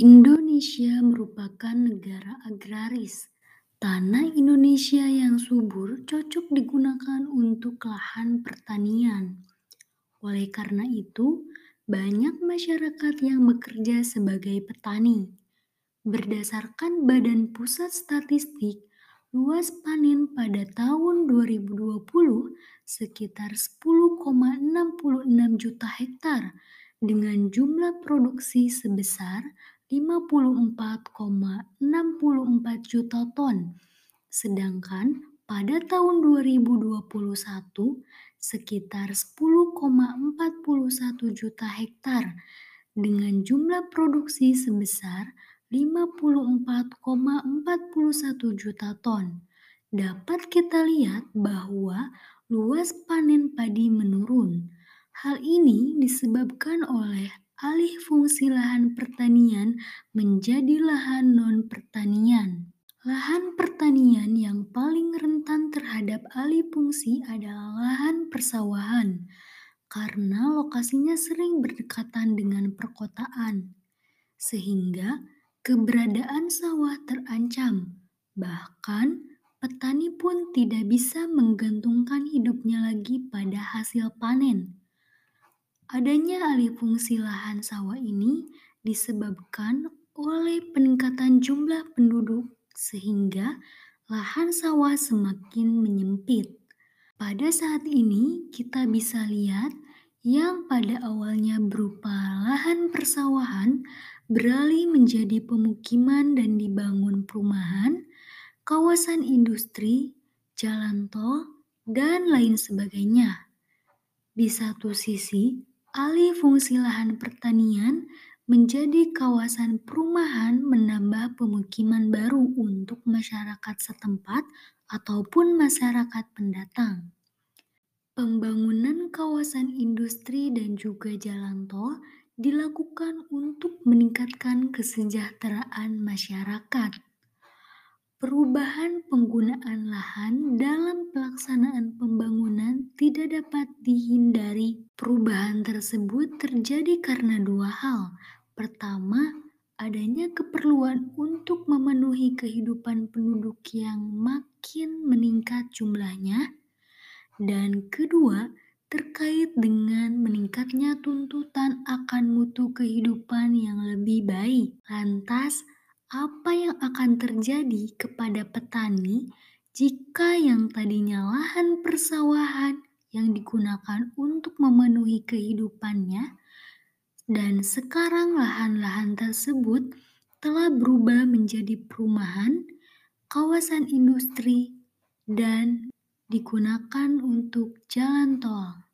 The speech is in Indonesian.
Indonesia merupakan negara agraris. Tanah Indonesia yang subur cocok digunakan untuk lahan pertanian. Oleh karena itu, banyak masyarakat yang bekerja sebagai petani. Berdasarkan Badan Pusat Statistik, luas panen pada tahun 2020 sekitar 10,66 juta hektar dengan jumlah produksi sebesar 54,64 juta ton. Sedangkan pada tahun 2021 sekitar 10,41 juta hektar dengan jumlah produksi sebesar 54,41 juta ton. Dapat kita lihat bahwa luas panen padi menurun. Hal ini disebabkan oleh alih fungsi lahan pertanian menjadi lahan non-pertanian. Lahan pertanian yang paling rentan terhadap alih fungsi adalah lahan persawahan, karena lokasinya sering berdekatan dengan perkotaan, sehingga keberadaan sawah terancam. Bahkan, petani pun tidak bisa menggantungkan hidupnya lagi pada hasil panen. Adanya alih fungsi lahan sawah ini disebabkan oleh peningkatan jumlah penduduk sehingga lahan sawah semakin menyempit. Pada saat ini kita bisa lihat yang pada awalnya berupa lahan persawahan beralih menjadi pemukiman dan dibangun perumahan, kawasan industri, jalan tol, dan lain sebagainya. Di satu sisi, Alih fungsi lahan pertanian menjadi kawasan perumahan menambah pemukiman baru untuk masyarakat setempat ataupun masyarakat pendatang. Pembangunan kawasan industri dan juga jalan tol dilakukan untuk meningkatkan kesejahteraan masyarakat. Perubahan penggunaan lahan dalam pelaksanaan pembangunan tidak dapat dihindari. Perubahan tersebut terjadi karena dua hal. Pertama, adanya keperluan untuk memenuhi kehidupan penduduk yang makin meningkat jumlahnya. Dan kedua, terkait dengan meningkatnya tuntutan akan mutu kehidupan yang lebih baik. Lantas, apa yang akan terjadi kepada petani jika yang tadinya lahan persawahan yang digunakan untuk memenuhi kehidupannya dan sekarang lahan-lahan tersebut telah berubah menjadi perumahan, kawasan industri, dan digunakan untuk jalan tol.